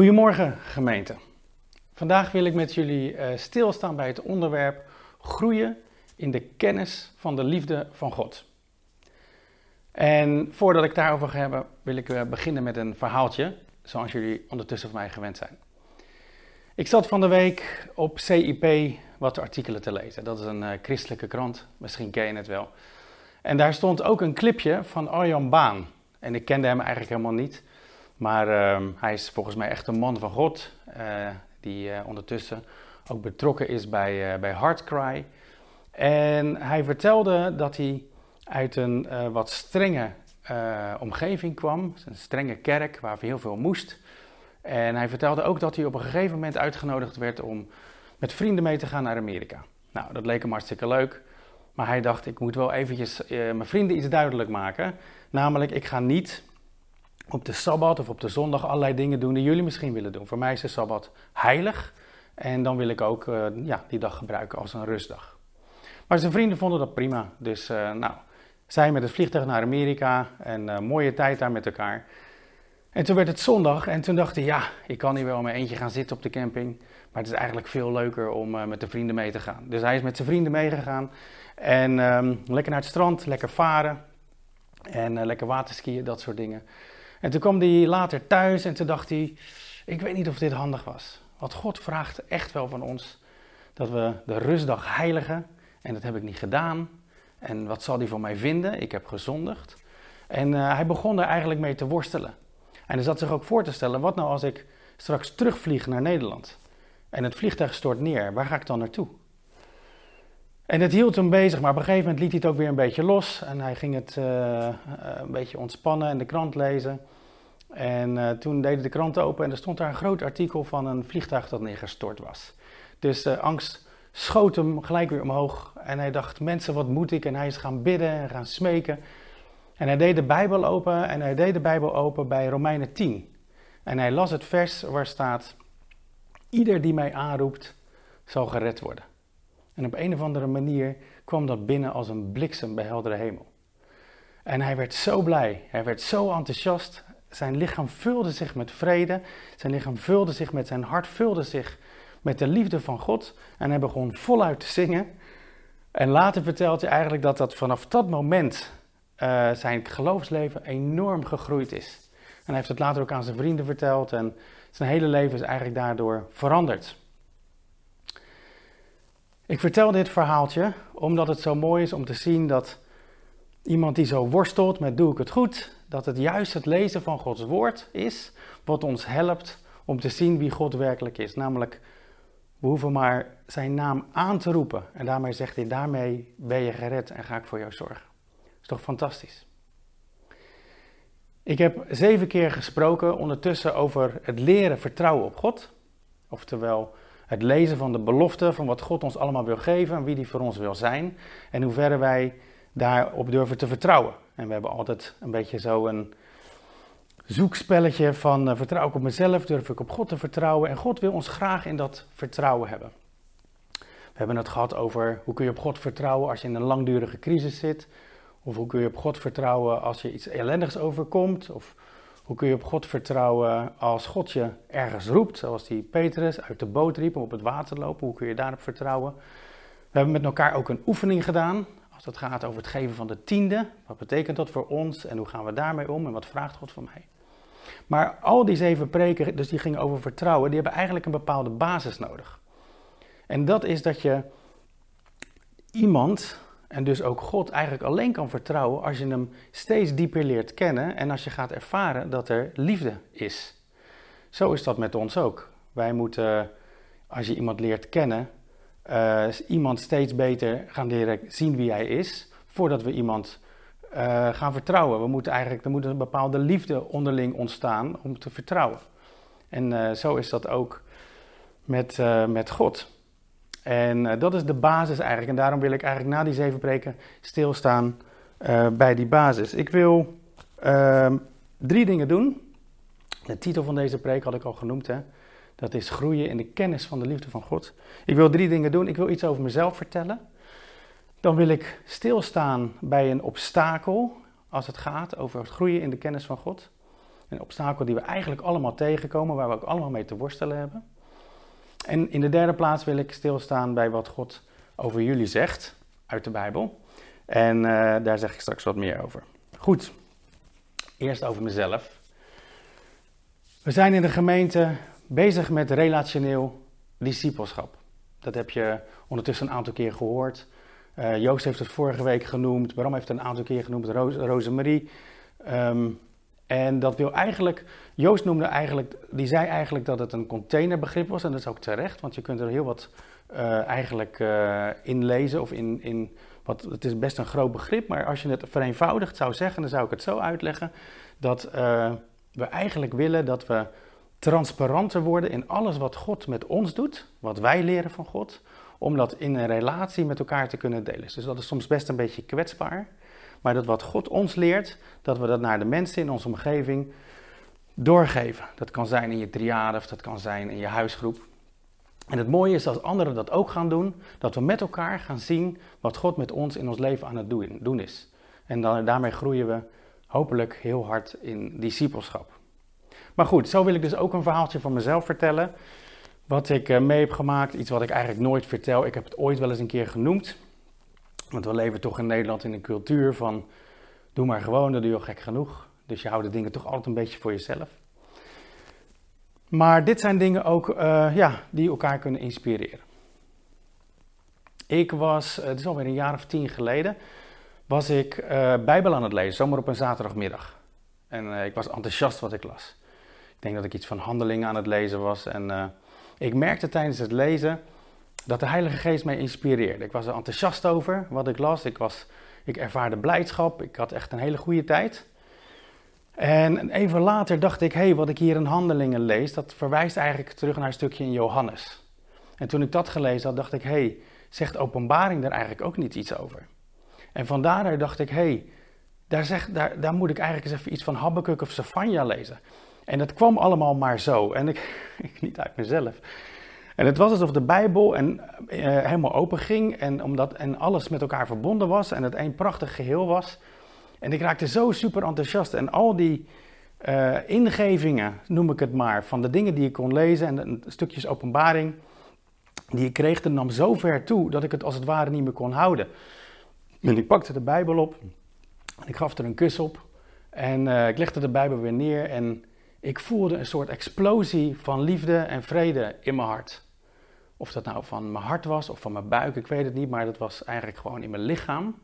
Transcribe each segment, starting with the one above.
Goedemorgen gemeente. Vandaag wil ik met jullie uh, stilstaan bij het onderwerp groeien in de kennis van de liefde van God. En voordat ik daarover ga hebben, wil ik uh, beginnen met een verhaaltje, zoals jullie ondertussen van mij gewend zijn. Ik zat van de week op CIP wat artikelen te lezen. Dat is een uh, christelijke krant, misschien ken je het wel. En daar stond ook een clipje van Arjan Baan. En ik kende hem eigenlijk helemaal niet. Maar uh, hij is volgens mij echt een man van God, uh, die uh, ondertussen ook betrokken is bij, uh, bij Heartcry. En hij vertelde dat hij uit een wat strenge omgeving kwam, een strenge kerk waar heel veel moest. En hij vertelde ook dat hij op een gegeven moment uitgenodigd werd om met vrienden mee te gaan naar Amerika. Nou, dat leek hem hartstikke leuk. Maar hij dacht, ik moet wel eventjes mijn vrienden iets duidelijk maken. Namelijk, ik ga niet op de Sabbat of op de zondag allerlei dingen doen die jullie misschien willen doen. Voor mij is de Sabbat heilig en dan wil ik ook uh, ja, die dag gebruiken als een rustdag. Maar zijn vrienden vonden dat prima. Dus uh, nou, zij met het vliegtuig naar Amerika en uh, mooie tijd daar met elkaar. En toen werd het zondag en toen dacht hij, ja, ik kan hier wel mijn eentje gaan zitten op de camping. Maar het is eigenlijk veel leuker om met de vrienden mee te gaan. Dus hij is met zijn vrienden meegegaan en um, lekker naar het strand, lekker varen en lekker waterskiën, dat soort dingen. En toen kwam hij later thuis en toen dacht hij, ik weet niet of dit handig was. Want God vraagt echt wel van ons dat we de rustdag heiligen. En dat heb ik niet gedaan. En wat zal hij van mij vinden? Ik heb gezondigd. En uh, hij begon er eigenlijk mee te worstelen. En hij zat zich ook voor te stellen, wat nou als ik straks terugvlieg naar Nederland? En het vliegtuig stort neer, waar ga ik dan naartoe? En het hield hem bezig, maar op een gegeven moment liet hij het ook weer een beetje los. En hij ging het uh, een beetje ontspannen en de krant lezen. En uh, toen deden de krant open en er stond daar een groot artikel van een vliegtuig dat neergestort was. Dus de angst schoot hem gelijk weer omhoog. En hij dacht, mensen, wat moet ik? En hij is gaan bidden en gaan smeken. En hij deed de Bijbel open en hij deed de Bijbel open bij Romeinen 10. En hij las het vers waar staat, ieder die mij aanroept, zal gered worden. En op een of andere manier kwam dat binnen als een bliksem bij heldere hemel. En hij werd zo blij, hij werd zo enthousiast. Zijn lichaam vulde zich met vrede, zijn lichaam vulde zich met zijn hart, vulde zich met de liefde van God. En hij begon voluit te zingen. En later vertelt hij eigenlijk dat dat vanaf dat moment uh, zijn geloofsleven enorm gegroeid is. En hij heeft het later ook aan zijn vrienden verteld en zijn hele leven is eigenlijk daardoor veranderd. Ik vertel dit verhaaltje omdat het zo mooi is om te zien dat iemand die zo worstelt met doe ik het goed, dat het juist het lezen van Gods woord is wat ons helpt om te zien wie God werkelijk is. Namelijk, we hoeven maar zijn naam aan te roepen. En daarmee zegt hij, daarmee ben je gered en ga ik voor jou zorgen. Dat is toch fantastisch? Ik heb zeven keer gesproken ondertussen over het leren vertrouwen op God. Oftewel, het lezen van de belofte van wat God ons allemaal wil geven en wie die voor ons wil zijn. En hoe verder wij daarop durven te vertrouwen. En we hebben altijd een beetje zo een zoekspelletje van uh, vertrouw ik op mezelf, durf ik op God te vertrouwen. En God wil ons graag in dat vertrouwen hebben. We hebben het gehad over hoe kun je op God vertrouwen als je in een langdurige crisis zit. Of hoe kun je op God vertrouwen als je iets ellendigs overkomt. Of hoe kun je op God vertrouwen als God je ergens roept, zoals die Petrus uit de boot riep om op het water te lopen. Hoe kun je daarop vertrouwen? We hebben met elkaar ook een oefening gedaan als het gaat over het geven van de tiende. Wat betekent dat voor ons en hoe gaan we daarmee om en wat vraagt God van mij? Maar al die zeven preken, dus die gingen over vertrouwen, die hebben eigenlijk een bepaalde basis nodig. En dat is dat je iemand, en dus ook God, eigenlijk alleen kan vertrouwen als je hem steeds dieper leert kennen en als je gaat ervaren dat er liefde is. Zo is dat met ons ook. Wij moeten, als je iemand leert kennen, uh, iemand steeds beter gaan leren zien wie hij is, voordat we iemand uh, gaan vertrouwen. We moeten eigenlijk, er moet een bepaalde liefde onderling ontstaan om te vertrouwen. En zo is dat ook met, met God. En dat is de basis eigenlijk. En daarom wil ik eigenlijk na die zeven preken stilstaan bij die basis. Ik wil ehm, drie dingen doen. De titel van deze preek had ik al genoemd. Hè? Dat is groeien in de kennis van de liefde van God. Ik wil drie dingen doen. Ik wil iets over mezelf vertellen. Dan wil ik stilstaan bij een obstakel als het gaat over het groeien in de kennis van God. Een obstakel die we eigenlijk allemaal tegenkomen, waar we ook allemaal mee te worstelen hebben. En in de derde plaats wil ik stilstaan bij wat God over jullie zegt uit de Bijbel. En uh, daar zeg ik straks wat meer over. Goed, eerst over mezelf. We zijn in de gemeente bezig met relationeel discipelschap. Dat heb je ondertussen een aantal keer gehoord. Uh, Joost heeft het vorige week genoemd, Bram heeft het een aantal keer genoemd, Ro Rosemarie. Um, en dat wil eigenlijk, Joost noemde eigenlijk, die zei eigenlijk dat het een containerbegrip was. En dat is ook terecht, want je kunt er heel wat uh, eigenlijk uh, in lezen. Of in, in wat, het is best een groot begrip, maar als je het vereenvoudigd zou zeggen, dan zou ik het zo uitleggen. Dat uh, we eigenlijk willen dat we transparanter worden in alles wat God met ons doet, wat wij leren van God, om dat in een relatie met elkaar te kunnen delen. Dus dat is soms best een beetje kwetsbaar, maar dat wat God ons leert, dat we dat naar de mensen in onze omgeving doorgeven. Dat kan zijn in je triade of dat kan zijn in je huisgroep. En het mooie is als anderen dat ook gaan doen, dat we met elkaar gaan zien wat God met ons in ons leven aan het doen is. En daarmee groeien we hopelijk heel hard in discipelschap. Maar goed, zo wil ik dus ook een verhaaltje van mezelf vertellen. Wat ik eh, mee heb gemaakt, iets wat ik eigenlijk nooit vertel. Ik heb het ooit wel eens een keer genoemd. Want we leven toch in Nederland in een cultuur van doe maar gewoon, dat doe je al gek genoeg. Dus je houdt de dingen toch altijd een beetje voor jezelf. Maar dit zijn dingen ook uh, ja, die elkaar kunnen inspireren. Ik was, het is alweer een jaar of tien geleden, was ik uh, Bijbel aan het lezen, zomaar op een zaterdagmiddag. En ik was enthousiast wat ik las. Ik denk dat ik iets van handelingen aan het lezen was. En ik merkte tijdens het lezen dat de Heilige Geest mij inspireerde. Ik was er enthousiast over wat ik las. Ik, was, ik ervaarde blijdschap. Ik had echt een hele goede tijd. En even later dacht ik, hé, hey, wat ik hier in Handelingen lees, dat verwijst eigenlijk terug naar een stukje in Johannes. En toen ik dat gelezen had, dacht ik, hé, hey, zegt openbaring daar eigenlijk ook niet iets over? En van daaruit dacht ik, hé, hey, daar, daar, moet ik eigenlijk eens even iets van Habakkuk of Safanja lezen. En dat kwam allemaal maar zo. En ik niet uit mezelf. En het was alsof de Bijbel en, uh, helemaal open ging en, omdat, en alles met elkaar verbonden was en het één prachtig geheel was. En ik raakte zo super enthousiast. En al die uh, ingevingen, noem ik het maar, van de dingen die ik kon lezen en stukjes openbaring die ik kreeg, nam zo ver toe dat ik het als het ware niet meer kon houden. En ik pakte de Bijbel op ik gaf er een kus op en uh, ik legde de Bijbel weer neer en ik voelde een soort explosie van liefde en vrede in mijn hart. Of dat nou van mijn hart was of van mijn buik, ik weet het niet, maar dat was eigenlijk gewoon in mijn lichaam.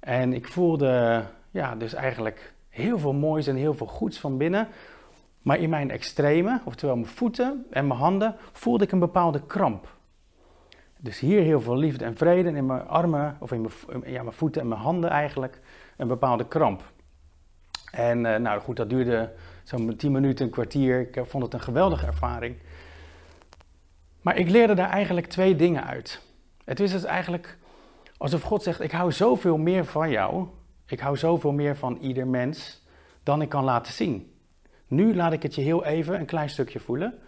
En ik voelde ja, dus eigenlijk heel veel moois en heel veel goeds van binnen. Maar in mijn extreme, oftewel mijn voeten en mijn handen, voelde ik een bepaalde kramp. Dus hier heel veel liefde en vrede en in mijn armen, of in mijn, ja, mijn voeten en mijn handen eigenlijk, een bepaalde kramp. En uh, nou goed, dat duurde zo'n 10 minuten, een kwartier. Ik vond het een geweldige ervaring. Maar ik leerde daar eigenlijk twee dingen uit. Het is dus eigenlijk alsof God zegt: Ik hou zoveel meer van jou. Ik hou zoveel meer van ieder mens dan ik kan laten zien. Nu laat ik het je heel even een klein stukje voelen.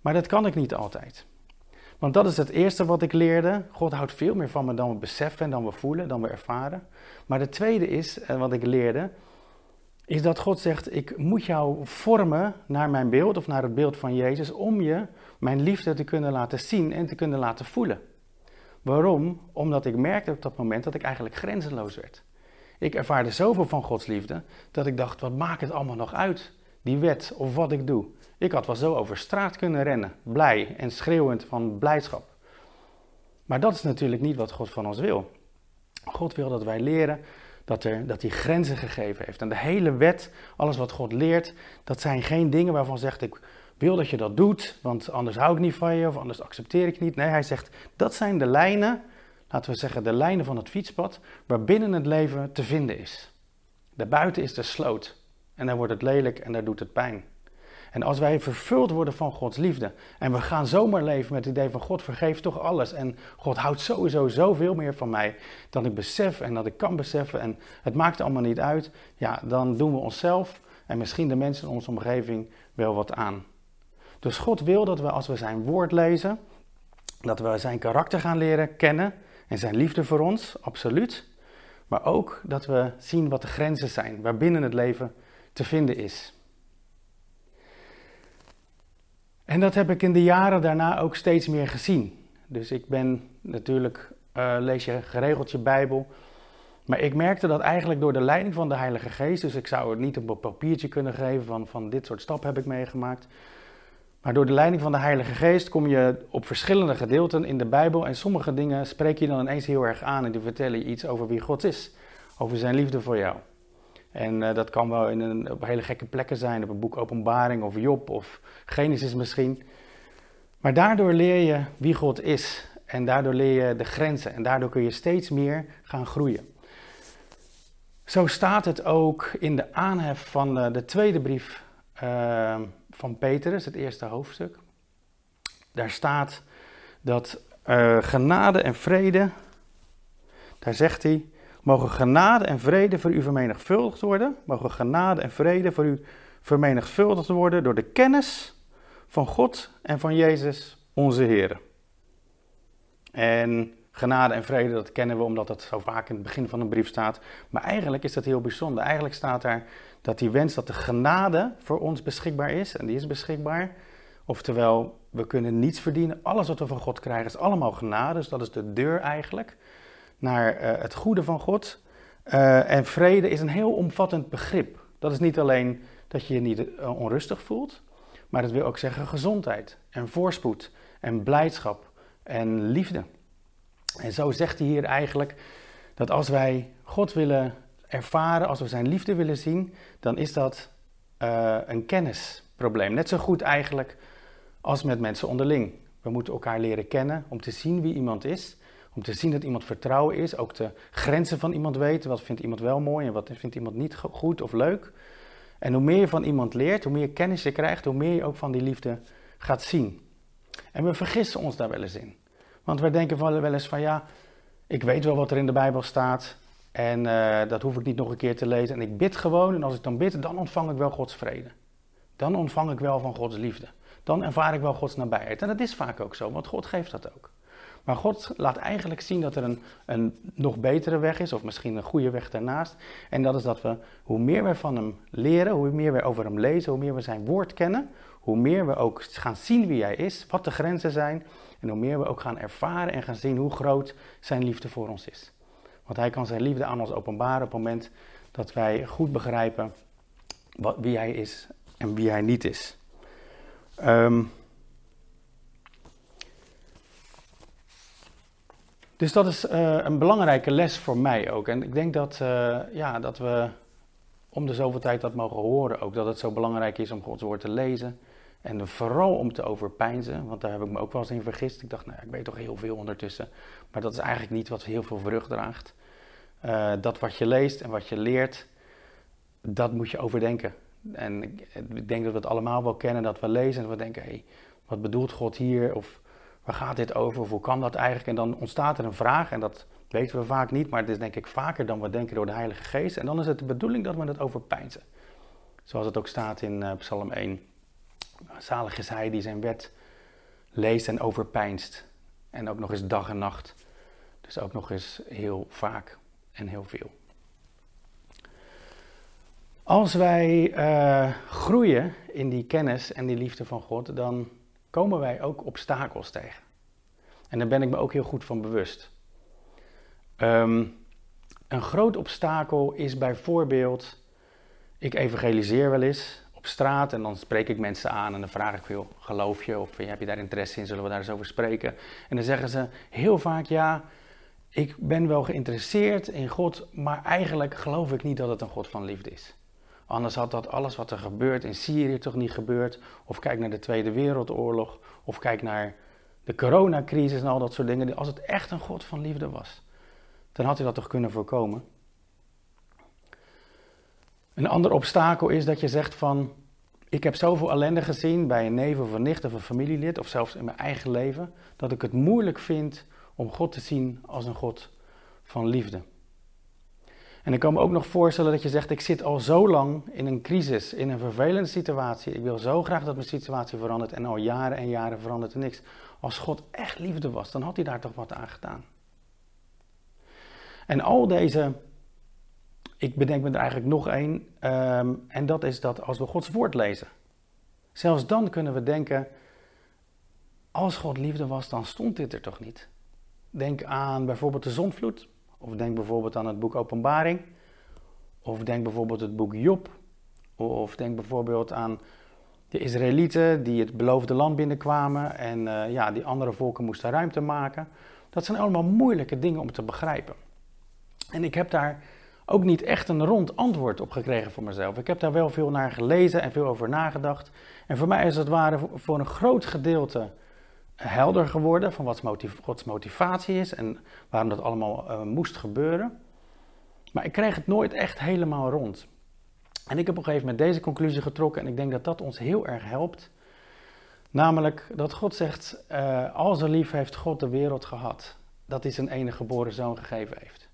Maar dat kan ik niet altijd. Want dat is het eerste wat ik leerde. God houdt veel meer van me dan we beseffen en dan we voelen, dan we ervaren. Maar het tweede is, eh, wat ik leerde, is dat God zegt: Ik moet jou vormen naar mijn beeld of naar het beeld van Jezus om je mijn liefde te kunnen laten zien en te kunnen laten voelen. Waarom? Omdat ik merkte op dat moment dat ik eigenlijk grenzeloos werd. Ik ervaarde zoveel van Gods liefde dat ik dacht: wat maakt het allemaal nog uit? Die wet of wat ik doe. Ik had wel zo over straat kunnen rennen, blij en schreeuwend van blijdschap. Maar dat is natuurlijk niet wat God van ons wil. God wil dat wij leren dat, er, dat hij grenzen gegeven heeft. En de hele wet, alles wat God leert, dat zijn geen dingen waarvan zegt ik wil dat je dat doet, want anders hou ik niet van je of anders accepteer ik niet. Nee, hij zegt dat zijn de lijnen, laten we zeggen de lijnen van het fietspad, waar binnen het leven te vinden is. Daarbuiten is de sloot en daar wordt het lelijk en daar doet het pijn. En als wij vervuld worden van Gods liefde en we gaan zomaar leven met het idee van God vergeeft toch alles en God houdt sowieso zoveel meer van mij dan ik besef en dat ik kan beseffen en het maakt allemaal niet uit, ja, dan doen we onszelf en misschien de mensen in onze omgeving wel wat aan. Dus God wil dat we als we zijn woord lezen, dat we zijn karakter gaan leren kennen en zijn liefde voor ons, absoluut. Maar ook dat we zien wat de grenzen zijn, waarbinnen het leven te vinden is. En dat heb ik in de jaren daarna ook steeds meer gezien. Dus ik ben natuurlijk, uh, lees je geregeld je Bijbel. Maar ik merkte dat eigenlijk door de leiding van de Heilige Geest, dus ik zou het niet op een papiertje kunnen geven van, van dit soort stappen heb ik meegemaakt. Maar door de leiding van de Heilige Geest kom je op verschillende gedeelten in de Bijbel en sommige dingen spreek je dan ineens heel erg aan en die vertellen je iets over wie God is, over zijn liefde voor jou. En uh, dat kan wel in een, op hele gekke plekken zijn, op een boek Openbaring of Job of Genesis misschien. Maar daardoor leer je wie God is en daardoor leer je de grenzen en daardoor kun je steeds meer gaan groeien. Zo staat het ook in de aanhef van de, de tweede brief uh, van Petrus, het eerste hoofdstuk. Daar staat dat uh, genade en vrede, daar zegt hij, mogen genade en vrede voor u vermenigvuldigd worden, mogen genade en vrede voor u vermenigvuldigd worden door de kennis van God en van Jezus, onze Heer. En genade en vrede, dat kennen we omdat dat zo vaak in het begin van een brief staat. Maar eigenlijk is dat heel bijzonder. Eigenlijk staat daar dat hij wenst dat de genade voor ons beschikbaar is. En die is beschikbaar. Oftewel, we kunnen niets verdienen. Alles wat we van God krijgen is allemaal genade. Dus dat is de deur eigenlijk naar uh, het goede van God. Uh, en vrede is een heel omvattend begrip. Dat is niet alleen dat je je niet uh, onrustig voelt, maar dat wil ook zeggen gezondheid en voorspoed en blijdschap en liefde. En zo zegt hij hier eigenlijk dat als wij God willen ervaren, als we zijn liefde willen zien, dan is dat uh, een kennisprobleem. Net zo goed eigenlijk als met mensen onderling. We moeten elkaar leren kennen om te zien wie iemand is. Om te zien dat iemand vertrouwen is. Ook de grenzen van iemand weten. Wat vindt iemand wel mooi en wat vindt iemand niet goed of leuk. En hoe meer je van iemand leert, hoe meer kennis je krijgt, hoe meer je ook van die liefde gaat zien. En we vergissen ons daar wel eens in. Want we denken wel eens van ja, ik weet wel wat er in de Bijbel staat. En uh, dat hoef ik niet nog een keer te lezen. En ik bid gewoon. En als ik dan bid, dan ontvang ik wel Gods vrede. Dan ontvang ik wel van Gods liefde. Dan ervaar ik wel Gods nabijheid. En dat is vaak ook zo, want God geeft dat ook. Maar God laat eigenlijk zien dat er een, een nog betere weg is, of misschien een goede weg daarnaast. En dat is dat we, hoe meer we van Hem leren, hoe meer we over Hem lezen, hoe meer we Zijn woord kennen, hoe meer we ook gaan zien wie Hij is, wat de grenzen zijn. En hoe meer we ook gaan ervaren en gaan zien hoe groot Zijn liefde voor ons is. Want Hij kan Zijn liefde aan ons openbaren op het moment dat wij goed begrijpen wat, wie Hij is en wie Hij niet is. Um, Dus dat is uh, een belangrijke les voor mij ook. En ik denk dat, uh, ja, dat we om de zoveel tijd dat mogen horen ook. Dat het zo belangrijk is om Gods woord te lezen. En vooral om te overpijnzen, want daar heb ik me ook wel eens in vergist. Ik dacht, nou, ik weet toch heel veel ondertussen. Maar dat is eigenlijk niet wat heel veel vrucht draagt. Uh, dat wat je leest en wat je leert, dat moet je overdenken. En ik, denk dat we het allemaal wel kennen, dat we lezen en we denken, hé, hey, wat bedoelt God hier? Of waar gaat dit over? Of hoe kan dat eigenlijk? En dan ontstaat er een vraag en dat weten we vaak niet, maar het is denk ik vaker dan we denken door de Heilige Geest. En dan is het de bedoeling dat we het overpijnsen. Zoals het ook staat in uh, Psalm 1. Zalig is hij die zijn wet leest en overpijnst. En ook nog eens dag en nacht. Dus ook nog eens heel vaak en heel veel. Als wij uh, groeien in die kennis en die liefde van God, dan komen wij ook obstakels tegen. En daar ben ik me ook heel goed van bewust. Um, een groot obstakel is bijvoorbeeld, ik evangeliseer wel eens op straat en dan spreek ik mensen aan en dan vraag ik veel, geloof je of heb je daar interesse in, zullen we daar eens over spreken? En dan zeggen ze heel vaak, ja, ik ben wel geïnteresseerd in God, maar eigenlijk geloof ik niet dat het een God van liefde is. Anders had dat alles wat er gebeurt in Syrië toch niet gebeurd. Of kijk naar de Tweede Wereldoorlog. Of kijk naar de coronacrisis en al dat soort dingen. Als het echt een God van liefde was, dan had hij dat toch kunnen voorkomen. Een ander obstakel is dat je zegt van... Ik heb zoveel ellende gezien bij een neef of een nicht of een familielid... of zelfs in mijn eigen leven... dat ik het moeilijk vind om God te zien als een God van liefde. En ik kan me ook nog voorstellen dat je zegt: Ik zit al zo lang in een crisis, in een vervelende situatie. Ik wil zo graag dat mijn situatie verandert. En al jaren en jaren verandert er niks. Als God echt liefde was, dan had hij daar toch wat aan gedaan. En al deze ik bedenk me er eigenlijk nog één. ehm, en dat is dat als we Gods woord lezen. Zelfs dan kunnen we denken, als God liefde was, dan stond dit er toch niet. Denk aan bijvoorbeeld de zonvloed. Of denk bijvoorbeeld aan het boek Openbaring. Of denk bijvoorbeeld het boek Job. Of denk bijvoorbeeld aan de Israëlieten die het beloofde land binnenkwamen en eh, ja, die andere volken moesten ruimte maken. Dat zijn allemaal moeilijke dingen om te begrijpen. En ik heb daar ook niet echt een rond antwoord op gekregen voor mezelf. Ik heb daar wel veel naar gelezen en veel over nagedacht. En voor mij is het ware voor een groot gedeelte helder geworden van wat Gods motivatie is en waarom dat allemaal uh, moest gebeuren. Maar ik kreeg het nooit echt helemaal rond. En ik heb op een gegeven moment deze conclusie getrokken en ik denk dat dat ons heel erg helpt. Namelijk dat God zegt, uh, al zo lief heeft God de wereld gehad, dat hij zijn enige geboren zoon gegeven heeft.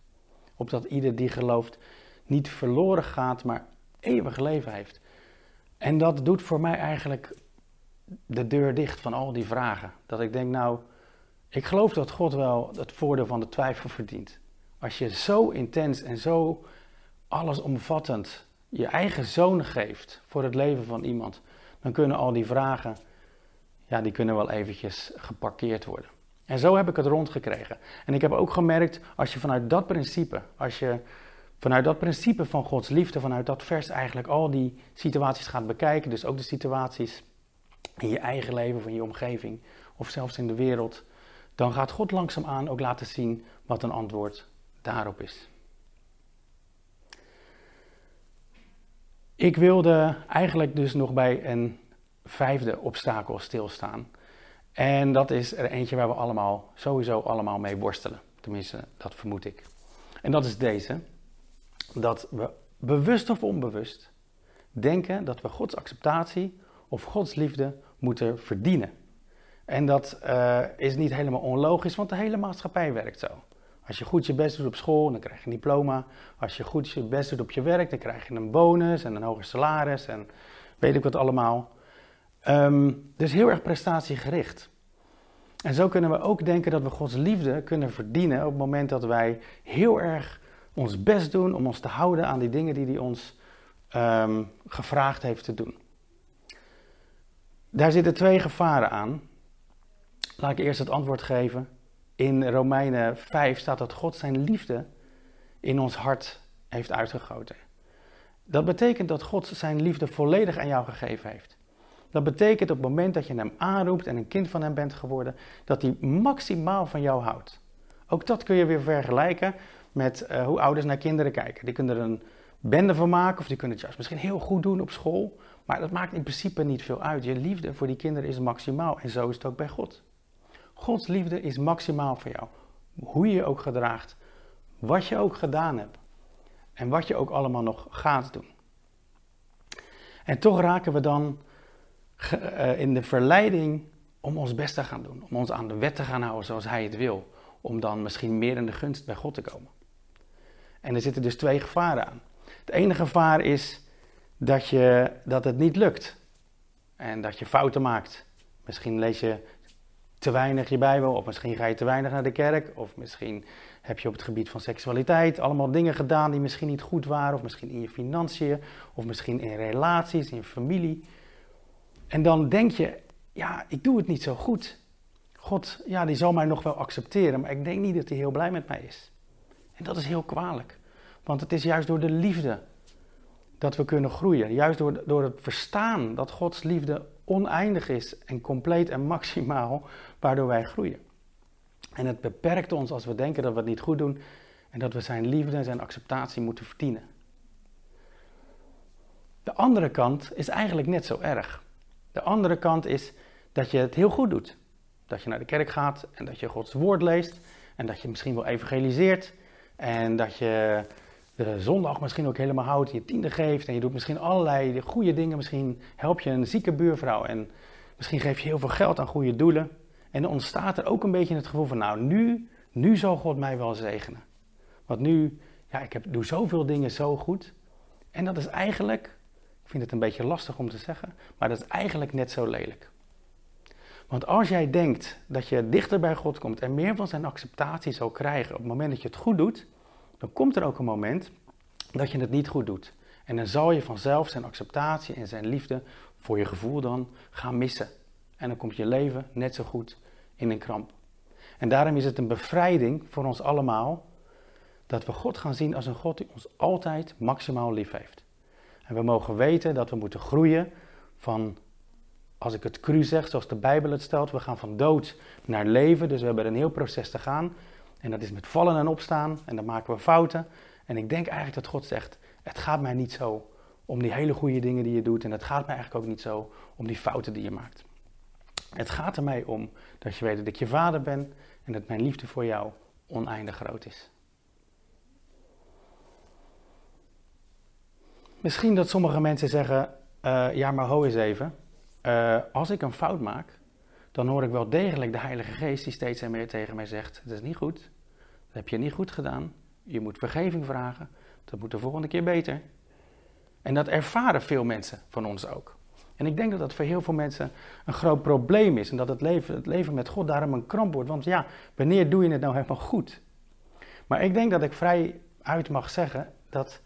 Opdat ieder die gelooft niet verloren gaat, maar eeuwig leven heeft. En dat doet voor mij eigenlijk de deur dicht van al die vragen. Dat ik denk, nou, ik geloof dat God wel het voordeel van de twijfel verdient. Als je zo intens en zo allesomvattend je eigen zoon geeft voor het leven van iemand, dan kunnen al die vragen, ja, die kunnen wel eventjes geparkeerd worden. En zo heb ik het rondgekregen. En ik heb ook gemerkt, als je vanuit dat principe, als je vanuit dat principe van Gods liefde, vanuit dat vers eigenlijk al die situaties gaat bekijken, dus ook de situaties in je eigen leven, van je omgeving of zelfs in de wereld, dan gaat God langzaamaan ook laten zien wat een antwoord daarop is. Ik wilde eigenlijk dus nog bij een vijfde obstakel stilstaan. En dat is er eentje waar we allemaal, sowieso allemaal mee worstelen. Tenminste, dat vermoed ik. En dat is deze. Dat we bewust of onbewust denken dat we Gods acceptatie of Gods liefde moeten verdienen. En dat uh, is niet helemaal onlogisch, want de hele maatschappij werkt zo. Als je goed je best doet op school, dan krijg je een diploma. Als je goed je best doet op je werk, dan krijg je een bonus en een hoger salaris en weet ik wat allemaal. Um, dus heel erg prestatiegericht. En zo kunnen we ook denken dat we Gods liefde kunnen verdienen op het moment dat wij heel erg ons best doen om ons te houden aan die dingen die hij ons um, gevraagd heeft te doen. Daar zitten twee gevaren aan. Laat ik eerst het antwoord geven. In Romeinen 5 staat dat God zijn liefde in ons hart heeft uitgegoten. Dat betekent dat God zijn liefde volledig aan jou gegeven heeft. Dat betekent op het moment dat je hem aanroept en een kind van hem bent geworden, dat hij maximaal van jou houdt. Ook dat kun je weer vergelijken met uh, hoe ouders naar kinderen kijken. Die kunnen er een bende van maken of die kunnen het juist misschien heel goed doen op school. Maar dat maakt in principe niet veel uit. Je liefde voor die kinderen is maximaal en zo is het ook bij God. Gods liefde is maximaal voor jou. Hoe je je ook gedraagt, wat je ook gedaan hebt en wat je ook allemaal nog gaat doen. En toch raken we dan in de verleiding om ons best te gaan doen, om ons aan de wet te gaan houden zoals Hij het wil, om dan misschien meer in de gunst bij God te komen. En er zitten dus twee gevaren aan. Het ene gevaar is dat, je, dat het niet lukt en dat je fouten maakt. Misschien lees je te weinig je Bijbel, of misschien ga je te weinig naar de kerk, of misschien heb je op het gebied van seksualiteit allemaal dingen gedaan die misschien niet goed waren, of misschien in je financiën, of misschien in relaties, in je familie. En dan denk je, ja, ik doe het niet zo goed. God, ja, die zal mij nog wel accepteren, maar ik denk niet dat hij heel blij met mij is. En dat is heel kwalijk, want het is juist door de liefde dat we kunnen groeien. Juist door, door het verstaan dat Gods liefde oneindig is en compleet en maximaal, waardoor wij groeien. En het beperkt ons als we denken dat we het niet goed doen en dat we zijn liefde en zijn acceptatie moeten verdienen. De andere kant is eigenlijk net zo erg. De andere kant is dat je het heel goed doet. Dat je naar de kerk gaat en dat je Gods woord leest en dat je misschien wel evangeliseert en dat je de zondag misschien ook helemaal houdt, je tiende geeft en je doet misschien allerlei goede dingen. Misschien help je een zieke buurvrouw en misschien geef je heel veel geld aan goede doelen. En dan ontstaat er ook een beetje het gevoel van, nou nu, nu zal God mij wel zegenen. Want nu, ja, ik heb, doe zoveel dingen zo goed. En dat is eigenlijk, ik vind het een beetje lastig om te zeggen, maar dat is eigenlijk net zo lelijk. Want als jij denkt dat je dichter bij God komt en meer van zijn acceptatie zal krijgen op het moment dat je het goed doet, dan komt er ook een moment dat je het niet goed doet. En dan zal je vanzelf zijn acceptatie en zijn liefde voor je gevoel dan gaan missen. En dan komt je leven net zo goed in een kramp. En daarom is het een bevrijding voor ons allemaal dat we God gaan zien als een God die ons altijd maximaal lief heeft. En we mogen weten dat we moeten groeien van, als ik het cru zeg, zoals de Bijbel het stelt, we gaan van dood naar leven. Dus we hebben een heel proces te gaan. En dat is met vallen en opstaan. En dan maken we fouten. En ik denk eigenlijk dat God zegt, het gaat mij niet zo om die hele goede dingen die je doet. En het gaat mij eigenlijk ook niet zo om die fouten die je maakt. Het gaat er mij om dat je weet dat ik je vader ben en dat mijn liefde voor jou oneindig groot is. Misschien dat sommige mensen zeggen, uh, ja maar ho eens even, uh, als ik een fout maak, dan hoor ik wel degelijk de Heilige Geest die steeds en meer tegen mij zegt, dat is niet goed, dat heb je niet goed gedaan, je moet vergeving vragen, dat moet de volgende keer beter. En dat ervaren veel mensen van ons ook. En ik denk dat dat voor heel veel mensen een groot probleem is en dat het leven, het leven met God daarom een kramp wordt. Want ja, wanneer doe je het nou helemaal goed? Maar ik denk dat ik vrij uit mag zeggen dat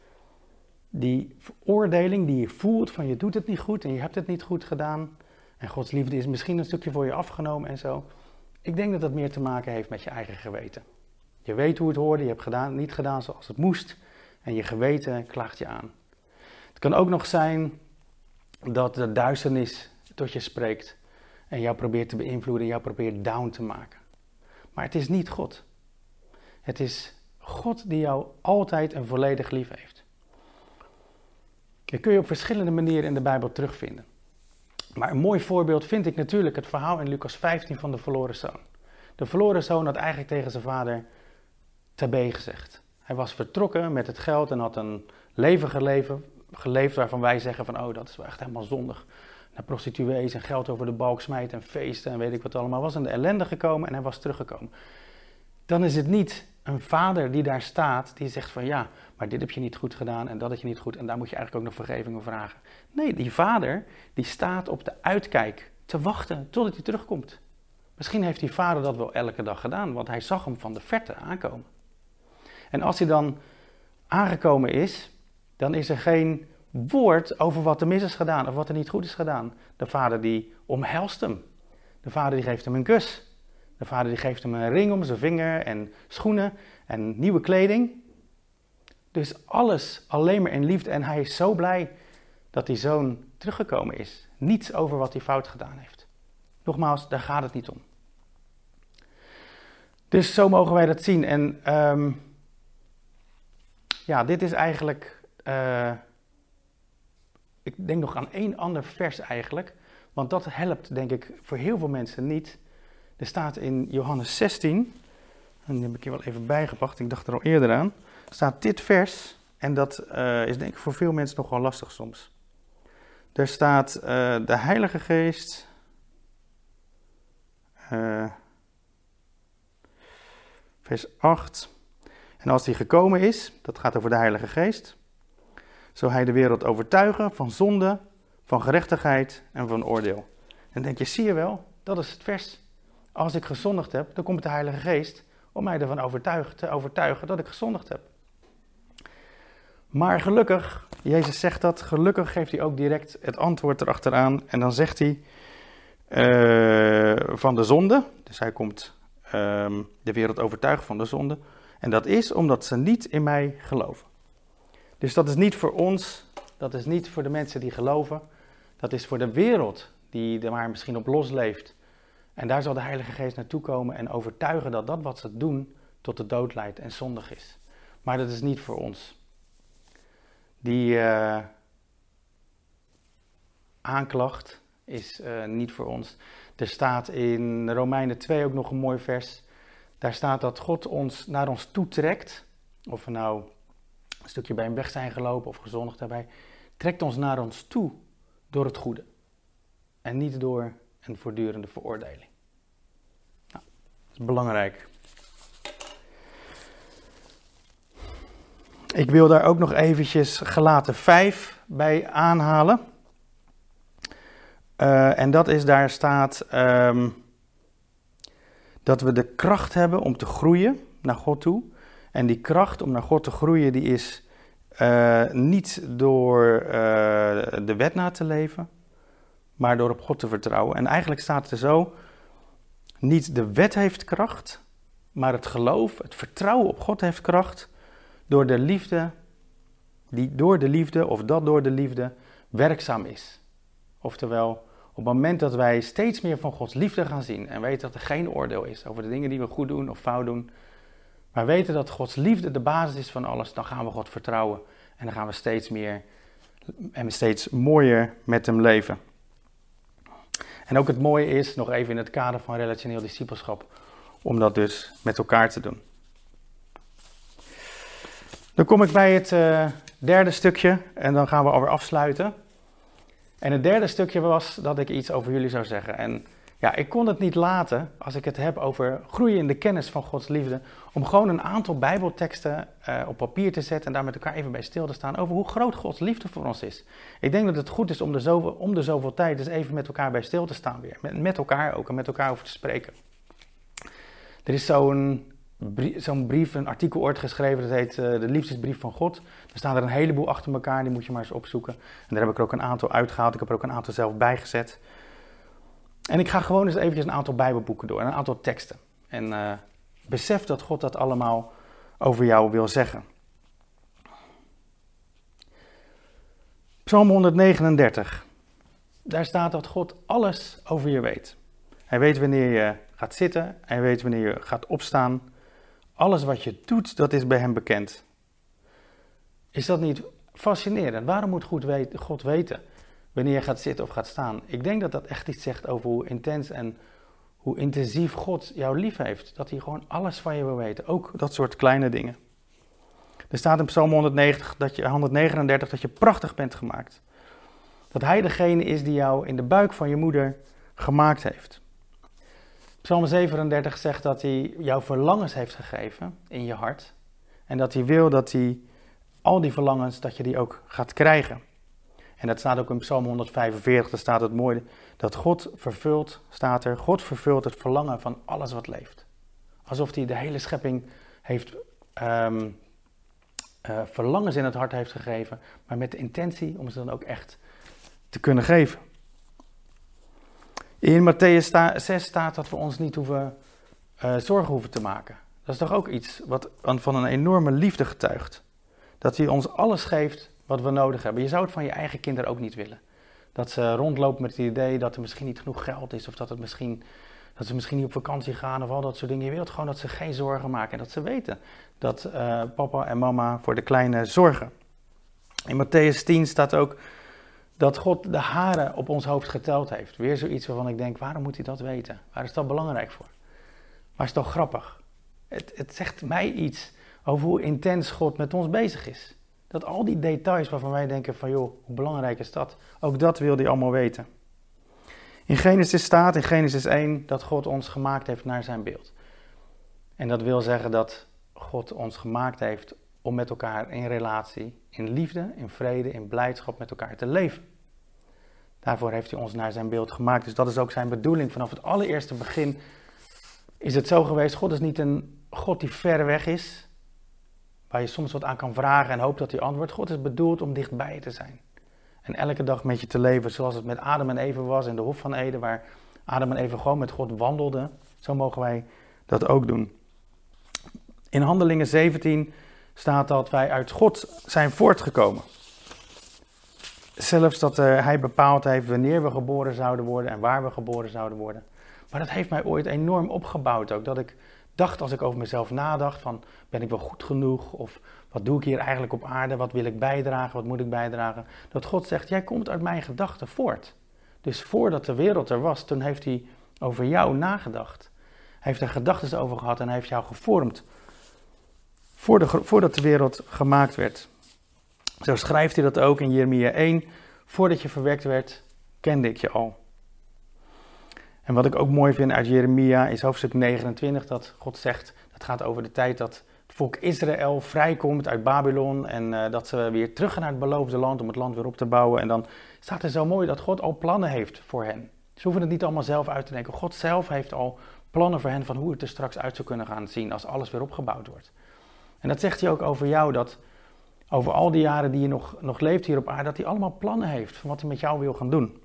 die veroordeling die je voelt van je doet het niet goed en je hebt het niet goed gedaan en Gods liefde is misschien een stukje voor je afgenomen en zo. Ik denk dat dat meer te maken heeft met je eigen geweten. Je weet hoe het hoorde, je hebt gedaan, niet gedaan zoals het moest en je geweten klaagt je aan. Het kan ook nog zijn dat de duisternis tot je spreekt en jou probeert te beïnvloeden, jou probeert down te maken. Maar het is niet God. Het is God die jou altijd en volledig lief heeft. Dat kun je op verschillende manieren in de Bijbel terugvinden. Maar een mooi voorbeeld vind ik natuurlijk het verhaal in Lucas 15 van de verloren zoon. De verloren zoon had eigenlijk tegen zijn vader tabé gezegd. Hij was vertrokken met het geld en had een leven geleefd waarvan wij zeggen van oh dat is wel echt helemaal zondig. Naar prostituees en geld over de balk smijten en feesten en weet ik wat allemaal. Was in de ellende gekomen en hij was teruggekomen. Dan is het niet een vader die daar staat, die zegt van ja, maar dit heb je niet goed gedaan en dat heb je niet goed en daar moet je eigenlijk ook nog vergeving vragen. Nee, die vader die staat op de uitkijk te wachten totdat hij terugkomt. Misschien heeft die vader dat wel elke dag gedaan, want hij zag hem van de verte aankomen. En als hij dan aangekomen is, dan is er geen woord over wat er mis is gedaan of wat er niet goed is gedaan. De vader die omhelst hem. De vader die geeft hem een kus. De vader die geeft hem een ring om zijn vinger en schoenen en nieuwe kleding. Dus alles alleen maar in liefde. En hij is zo blij dat die zoon teruggekomen is. Niets over wat hij fout gedaan heeft. Nogmaals, daar gaat het niet om. Dus zo mogen wij dat zien. En um, ja, dit is eigenlijk. Uh, ik denk nog aan één ander vers eigenlijk. Want dat helpt, denk ik, voor heel veel mensen niet. Er staat in Johannes 16, en die heb ik hier wel even bijgepakt, ik dacht er al eerder aan, staat dit vers, en dat uh, is denk ik voor veel mensen nog wel lastig soms. Er staat uh, de Heilige Geest, uh, vers 8, en als die gekomen is, dat gaat over de Heilige Geest, zal hij de wereld overtuigen van zonde, van gerechtigheid en van oordeel. En dan denk je, zie je wel, dat is het vers als ik gezondigd heb, dan komt de Heilige Geest om mij ervan overtuigen, te overtuigen dat ik gezondigd heb. Maar gelukkig, Jezus zegt dat, gelukkig geeft hij ook direct het antwoord erachteraan. En dan zegt hij uh, van de zonde, dus hij komt um, de wereld overtuigen van de zonde. En dat is omdat ze niet in mij geloven. Dus dat is niet voor ons, dat is niet voor de mensen die geloven. Dat is voor de wereld die er maar misschien op los leeft en daar zal de Heilige Geest naartoe komen en overtuigen dat dat wat ze doen tot de dood leidt en zondig is. Maar dat is niet voor ons. Die uh, aanklacht is uh, niet voor ons. Er staat in Romeinen 2 ook nog een mooi vers. Daar staat dat God ons naar ons toe trekt. Of we nou een stukje bij hem weg zijn gelopen of gezondigd daarbij. Trekt ons naar ons toe door het goede. En niet door een voortdurende veroordeling. Belangrijk. Ik wil daar ook nog eventjes gelaten 5 bij aanhalen. Uh, en dat is, daar staat um, dat we de kracht hebben om te groeien naar God toe. En die kracht om naar God te groeien, die is uh, niet door uh, de wet na te leven, maar door op God te vertrouwen. En eigenlijk staat het er zo: niet de wet heeft kracht, maar het geloof, het vertrouwen op God heeft kracht door de liefde, die door de liefde of dat door de liefde werkzaam is. Oftewel, op het moment dat wij steeds meer van Gods liefde gaan zien en weten dat er geen oordeel is over de dingen die we goed doen of fout doen, maar weten dat Gods liefde de basis is van alles, dan gaan we God vertrouwen en dan gaan we steeds meer en steeds mooier met Hem leven. En ook het mooie is, nog even in het kader van relationeel discipelschap, om dat dus met elkaar te doen. Dan kom ik bij het uh, derde stukje en dan gaan we alweer afsluiten. En het derde stukje was dat ik iets over jullie zou zeggen. En ja, ik kon het niet laten, als ik het heb over groeien in de kennis van Gods liefde, om gewoon een aantal Bijbelteksten uh, op papier te zetten en daar met elkaar even bij stil te staan over hoe groot Gods liefde voor ons is. Ik denk dat het goed is om de zoveel, om tijd dus even met elkaar bij stil te staan weer. Met, met elkaar ook en met elkaar over te spreken. Er is zo'n brief, een artikel ooit geschreven, dat heet uh, De Liefdesbrief van God. Er staan er een heleboel achter elkaar, die moet je maar eens opzoeken. En daar heb ik er ook een aantal uitgehaald, ik heb er ook een aantal zelf bijgezet. En ik ga gewoon eens eventjes een aantal Bijbelboeken door, een aantal teksten. En uh, besef dat God dat allemaal over jou wil zeggen. Psalm 139. Daar staat dat God alles over je weet. Hij weet wanneer je gaat zitten, hij weet wanneer je gaat opstaan. Alles wat je doet, dat is bij hem bekend. Is dat niet fascinerend? Waarom moet God weten wanneer je gaat zitten of gaat staan? Ik denk dat dat echt iets zegt over hoe intens en hoe intensief God jou lief heeft. Dat hij gewoon alles van je wil weten, ook dat soort kleine dingen. Er staat in Psalm 190 dat je, 139 dat je prachtig bent gemaakt. Dat hij degene is die jou in de buik van je moeder gemaakt heeft. Psalm 37 zegt dat hij jou verlangens heeft gegeven in je hart. En dat hij wil dat hij al die verlangens, dat je die ook gaat krijgen. En dat staat ook in Psalm 145, daar staat het mooi, dat God vervult, staat er, God vervult het verlangen van alles wat leeft. Alsof hij de hele schepping heeft, um, uh, verlangens in het hart heeft gegeven, maar met de intentie om ze dan ook echt te kunnen geven. In Matthäus 6 staat dat we ons niet hoeven, uh, zorgen hoeven te maken. Dat is toch ook iets wat van een enorme liefde getuigt. Dat hij ons alles geeft wat we nodig hebben. Je zou het van je eigen kinderen ook niet willen. Dat ze rondlopen met het idee dat er misschien niet genoeg geld is, of dat, het misschien, dat ze misschien niet op vakantie gaan, of al dat soort dingen. Je wilt gewoon dat ze geen zorgen maken en dat ze weten dat uh, papa en mama voor de kleine zorgen. In Matthäus 10 staat ook dat God de haren op ons hoofd geteld heeft. Weer zoiets waarvan ik denk, waarom moet hij dat weten? Waar is dat belangrijk voor? Maar is toch grappig? Het, het zegt mij iets over hoe intens God met ons bezig is. Dat al die details waarvan wij denken van joh, hoe belangrijk is dat? Ook dat wil hij allemaal weten. In Genesis staat, in Genesis 1, dat God ons gemaakt heeft naar zijn beeld. En dat wil zeggen dat God ons gemaakt heeft om met elkaar in relatie, in liefde, in vrede, in blijdschap met elkaar te leven. Daarvoor heeft hij ons naar zijn beeld gemaakt. Dus dat is ook zijn bedoeling. Vanaf het allereerste begin is het zo geweest. God is niet een God die ver weg is, waar je soms wat aan kan vragen en hoopt dat hij antwoordt. God is bedoeld om dichtbij te zijn. En elke dag met je te leven zoals het met Adam en Eva was in de Hof van Eden, waar Adam en Eva gewoon met God wandelden. Zo mogen wij dat ook doen. In Handelingen 17 staat dat wij uit God zijn voortgekomen. Zelfs dat uh, hij bepaald heeft wanneer we geboren zouden worden en waar we geboren zouden worden. Maar dat heeft mij ooit enorm opgebouwd ook. Dat ik dacht als ik over mezelf nadacht van ben ik wel goed genoeg? Of wat doe ik hier eigenlijk op aarde? Wat wil ik bijdragen? Wat moet ik bijdragen? Dat God zegt, jij komt uit mijn gedachten voort. Dus voordat de wereld er was, toen heeft hij over jou nagedacht. Heeft er gedachten over gehad en hij heeft jou gevormd voordat de wereld gemaakt werd. Zo schrijft hij dat ook in Jeremia 1. Voordat je verwekt werd, kende ik je al. En wat ik ook mooi vind uit Jeremia is hoofdstuk 29, dat God zegt, dat gaat over de tijd dat het volk Israël vrijkomt uit Babylon en uh, dat ze weer terug gaan naar het beloofde land om het land weer op te bouwen. En dan staat er zo mooi dat God al plannen heeft voor hen. Ze hoeven het niet allemaal zelf uit te denken. God zelf heeft al plannen voor hen van hoe het er straks uit zou kunnen gaan zien als alles weer opgebouwd wordt. En dat zegt hij ook over jou, dat over al die jaren die je nog, nog leeft hier op aarde, dat hij allemaal plannen heeft van wat hij met jou wil gaan doen.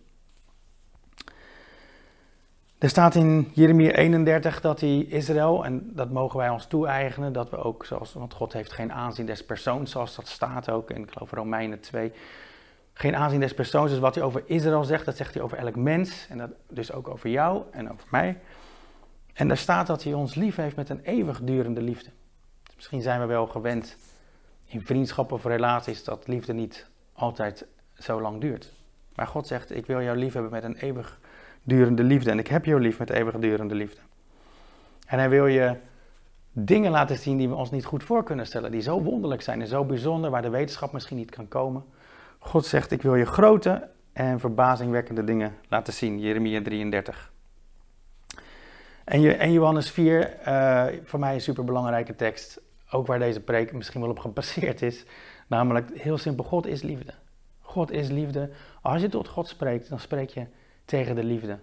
Er staat in Jeremia 31 dat hij Israël, en dat mogen wij ons toe-eigenen, dat we ook, zoals, want God heeft geen aanzien des persoons, zoals dat staat ook in, ik geloof, Romeinen 2. Geen aanzien des persoons, dus wat hij over Israël zegt, dat zegt hij over elk mens, en dat dus ook over jou en over mij. En daar staat dat hij ons lief heeft met een eeuwigdurende liefde. Misschien zijn we wel gewend in vriendschappen of relaties dat liefde niet altijd zo lang duurt. Maar God zegt, ik wil jou lief hebben met een eeuwigdurende liefde. En ik heb jou lief met eeuwigdurende liefde. En hij wil je dingen laten zien die we ons niet goed voor kunnen stellen. Die zo wonderlijk zijn en zo bijzonder, waar de wetenschap misschien niet kan komen. God zegt, ik wil je grote en verbazingwekkende dingen laten zien. Jeremia 33. En, Johannes 4, uh, eh, voor mij een superbelangrijke tekst ook waar deze preek misschien wel op gebaseerd is. Namelijk heel simpel, God is liefde. God is liefde. Als je tot God spreekt, dan spreek je tegen de liefde.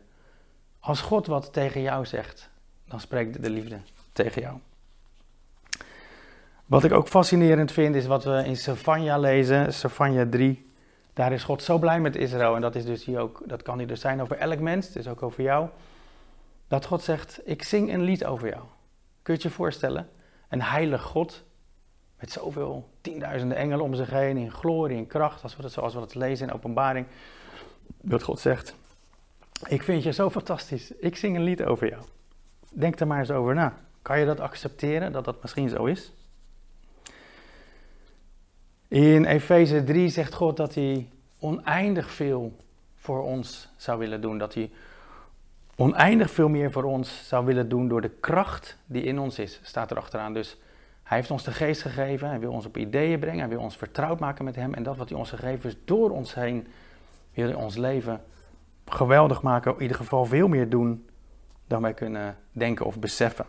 Als God wat tegen jou zegt, dan spreekt de liefde tegen jou. Wat ik ook fascinerend vind, is wat we in Sefania lezen, Sefania 3. Daar is God zo blij met Israël. En dat, is dus hier ook, dat kan hij dus zijn over elk mens, dus ook over jou. Dat God zegt, ik zing een lied over jou. Kun je het je voorstellen? een heilig God. Met zoveel tienduizenden engelen om zich heen, in glorie en kracht, als we zoals we dat lezen in openbaring. Dat God zegt, ik vind je zo fantastisch, ik zing een lied over jou. Denk er maar eens over na. Kan je dat accepteren, dat dat misschien zo is? In Efeze 3 zegt God dat hij oneindig veel voor ons zou willen doen. Dat hij oneindig veel meer voor ons zou willen doen door de kracht die in ons is, staat er achteraan. Dus hij heeft ons de geest gegeven, hij wil ons op ideeën brengen, hij wil ons vertrouwd maken met hem. En dat wat hij ons gegeven is, door ons heen wil hij ons leven geweldig maken, in ieder geval veel meer doen dan wij kunnen denken of beseffen.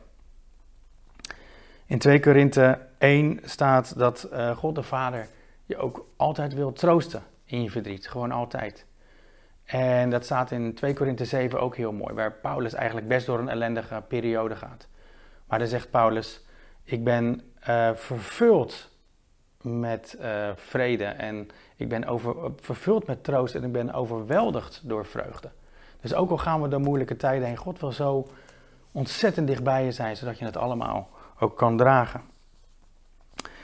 In 2 Korinthe 1 staat dat uh, God de Vader je ook altijd wil troosten in je verdriet, gewoon altijd. En dat staat in 2 Korinthe 7 ook heel mooi, waar Paulus eigenlijk best door een ellendige periode gaat. Maar dan zegt Paulus, ik ben uh, vervuld met uh, vrede en ik ben over, vervuld met troost en ik ben overweldigd door vreugde. Dus ook al gaan we door moeilijke tijden heen, God wil zo ontzettend dichtbij je zijn, zodat je het allemaal ook kan dragen.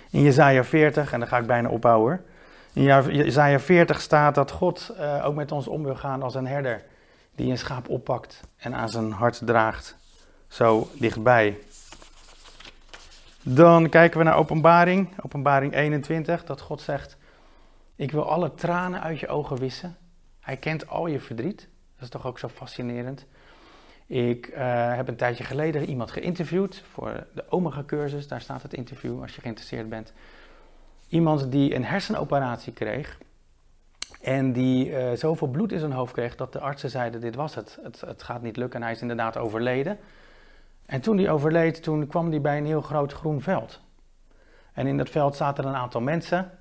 In Jezaja 40, en dan ga ik bijna opbouwen, in Isaiah 40 staat dat God uh, ook met ons om wil gaan als een herder die een schaap oppakt en aan zijn hart draagt, zo dichtbij. Dan kijken we naar Openbaring, Openbaring 21, dat God zegt: Ik wil alle tranen uit je ogen wissen. Hij kent al je verdriet. Dat is toch ook zo fascinerend. Ik uh, heb een tijdje geleden iemand geïnterviewd voor de Omega-cursus. Daar staat het interview als je geïnteresseerd bent. Iemand die een hersenoperatie kreeg en die uh, zoveel bloed in zijn hoofd kreeg dat de artsen zeiden: Dit was het. het, het gaat niet lukken. En hij is inderdaad overleden. En toen hij overleed, toen kwam hij bij een heel groot groen veld. En in dat veld zaten een aantal mensen.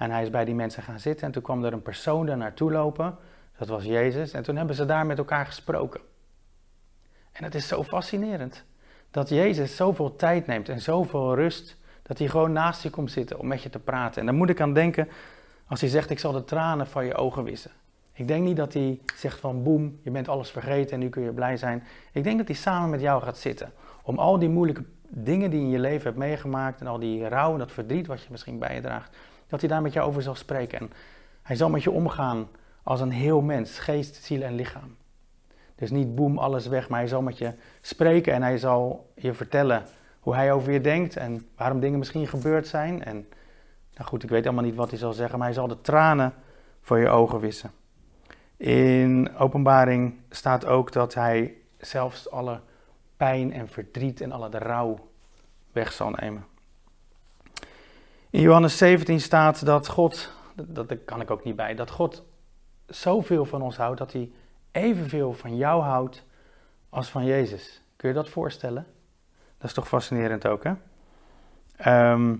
En hij is bij die mensen gaan zitten. En toen kwam er een persoon daar naartoe lopen. Dat was Jezus. En toen hebben ze daar met elkaar gesproken. En het is zo fascinerend. Dat Jezus zoveel tijd neemt en zoveel rust dat hij gewoon naast je komt zitten om met je te praten. En dan moet ik aan denken als hij zegt, ik zal de tranen van je ogen wissen. Ik denk niet dat hij zegt van boem, je bent alles vergeten en nu kun je blij zijn. Ik denk dat hij samen met jou gaat zitten. Om al die moeilijke dingen die je in je leven hebt meegemaakt en al die rouw en dat verdriet wat je misschien bij je draagt, dat hij daar met jou over zal spreken. En hij zal met je omgaan als een heel mens, geest, ziel en lichaam. Dus niet boem, alles weg, maar hij zal met je spreken en hij zal je vertellen hoe hij over je denkt en waarom dingen misschien gebeurd zijn. En nou goed, ik weet allemaal niet wat hij zal zeggen, maar hij zal de tranen voor je ogen wissen. In openbaring staat ook dat hij zelfs alle pijn en verdriet en alle de rouw weg zal nemen. In Johannes 17 staat dat God, dat, dat kan ik ook niet bij, dat God zoveel van ons houdt dat hij evenveel van jou houdt als van Jezus. Kun je dat voorstellen? Dat is toch fascinerend ook, hè? Ehm,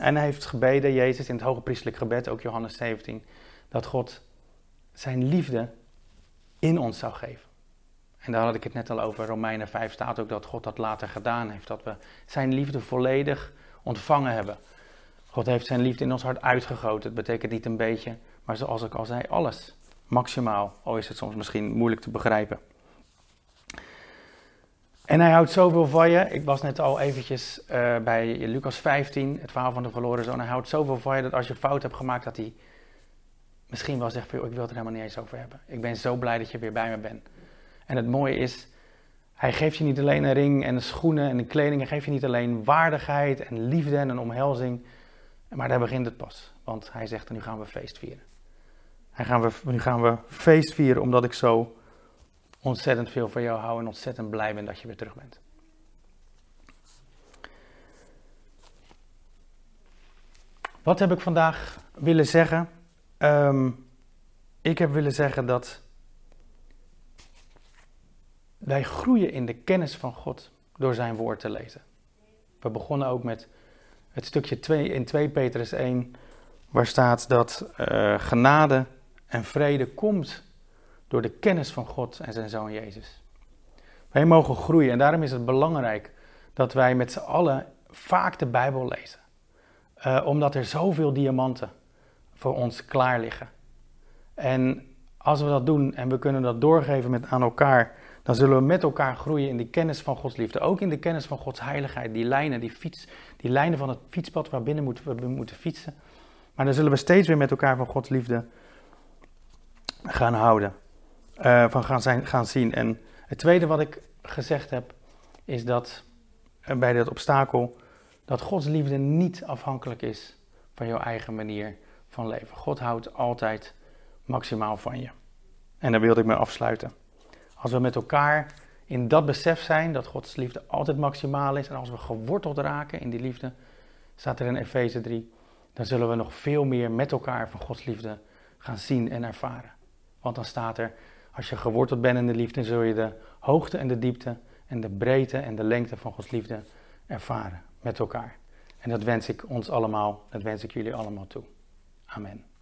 en hij heeft gebeden, Jezus, in het hoge priestelijk gebed, ook Johannes 17, dat God zijn liefde in ons zou geven. En daar had ik het net al over. Romeinen 5 staat ook dat God dat later gedaan heeft. Dat we zijn liefde volledig ontvangen hebben. God heeft zijn liefde in ons hart uitgegoten. Het betekent niet een beetje, maar zoals ik al zei, alles. Maximaal, al is het soms misschien moeilijk te begrijpen. En hij houdt zoveel van je. Ik was net al eventjes uh, bij Lucas 15, het verhaal van de verloren zoon. Hij houdt zoveel van je dat als je fout hebt gemaakt, dat hij misschien wel zegt van, ik wil het er helemaal niet eens over hebben. Ik ben zo blij dat je weer bij me bent. En het mooie is, hij geeft je niet alleen een ring en schoenen en een kleding. Hij geeft je niet alleen waardigheid en liefde en een omhelzing. Maar daar begint het pas. Want hij zegt, nu gaan we feest vieren. Hij gaan we, nu gaan we feest vieren omdat ik zo ontzettend veel van jou hou en ontzettend blij ben dat je weer terug bent. Wat heb ik vandaag willen zeggen? Ehm, ik heb willen zeggen dat wij groeien in de kennis van God door zijn woord te lezen. We begonnen ook met het stukje 2 in 2 Petrus 1, waar staat dat uh, genade en vrede komt door de kennis van God en zijn zoon Jezus. Wij mogen groeien en daarom is het belangrijk dat wij met z'n allen vaak de Bijbel lezen. Uh, omdat er zoveel diamanten voor ons klaar liggen. En als we dat doen en we kunnen dat doorgeven met aan elkaar, dan zullen we met elkaar groeien in de kennis van Gods liefde. Ook in de kennis van Gods heiligheid. Die lijnen, die, fiets, die lijnen van het fietspad waarbinnen moeten we moeten fietsen. Maar dan zullen we steeds weer met elkaar van Gods liefde gaan houden. Uh, van gaan, zijn, gaan zien. En het tweede wat ik gezegd heb, is dat uh, bij dat obstakel, dat Gods liefde niet afhankelijk is van jouw eigen manier van leven. God houdt altijd maximaal van je. En daar wilde ik mee afsluiten. Als we met elkaar in dat besef zijn dat Gods liefde altijd maximaal is en als we geworteld raken in die liefde, staat er in Efeze 3, dan zullen we nog veel meer met elkaar van Gods liefde gaan zien en ervaren. Want dan staat er, als je geworteld bent in de liefde, zul je de hoogte en de diepte en de breedte en de lengte van Gods liefde ervaren met elkaar. En dat wens ik ons allemaal, dat wens ik jullie allemaal toe. Amen.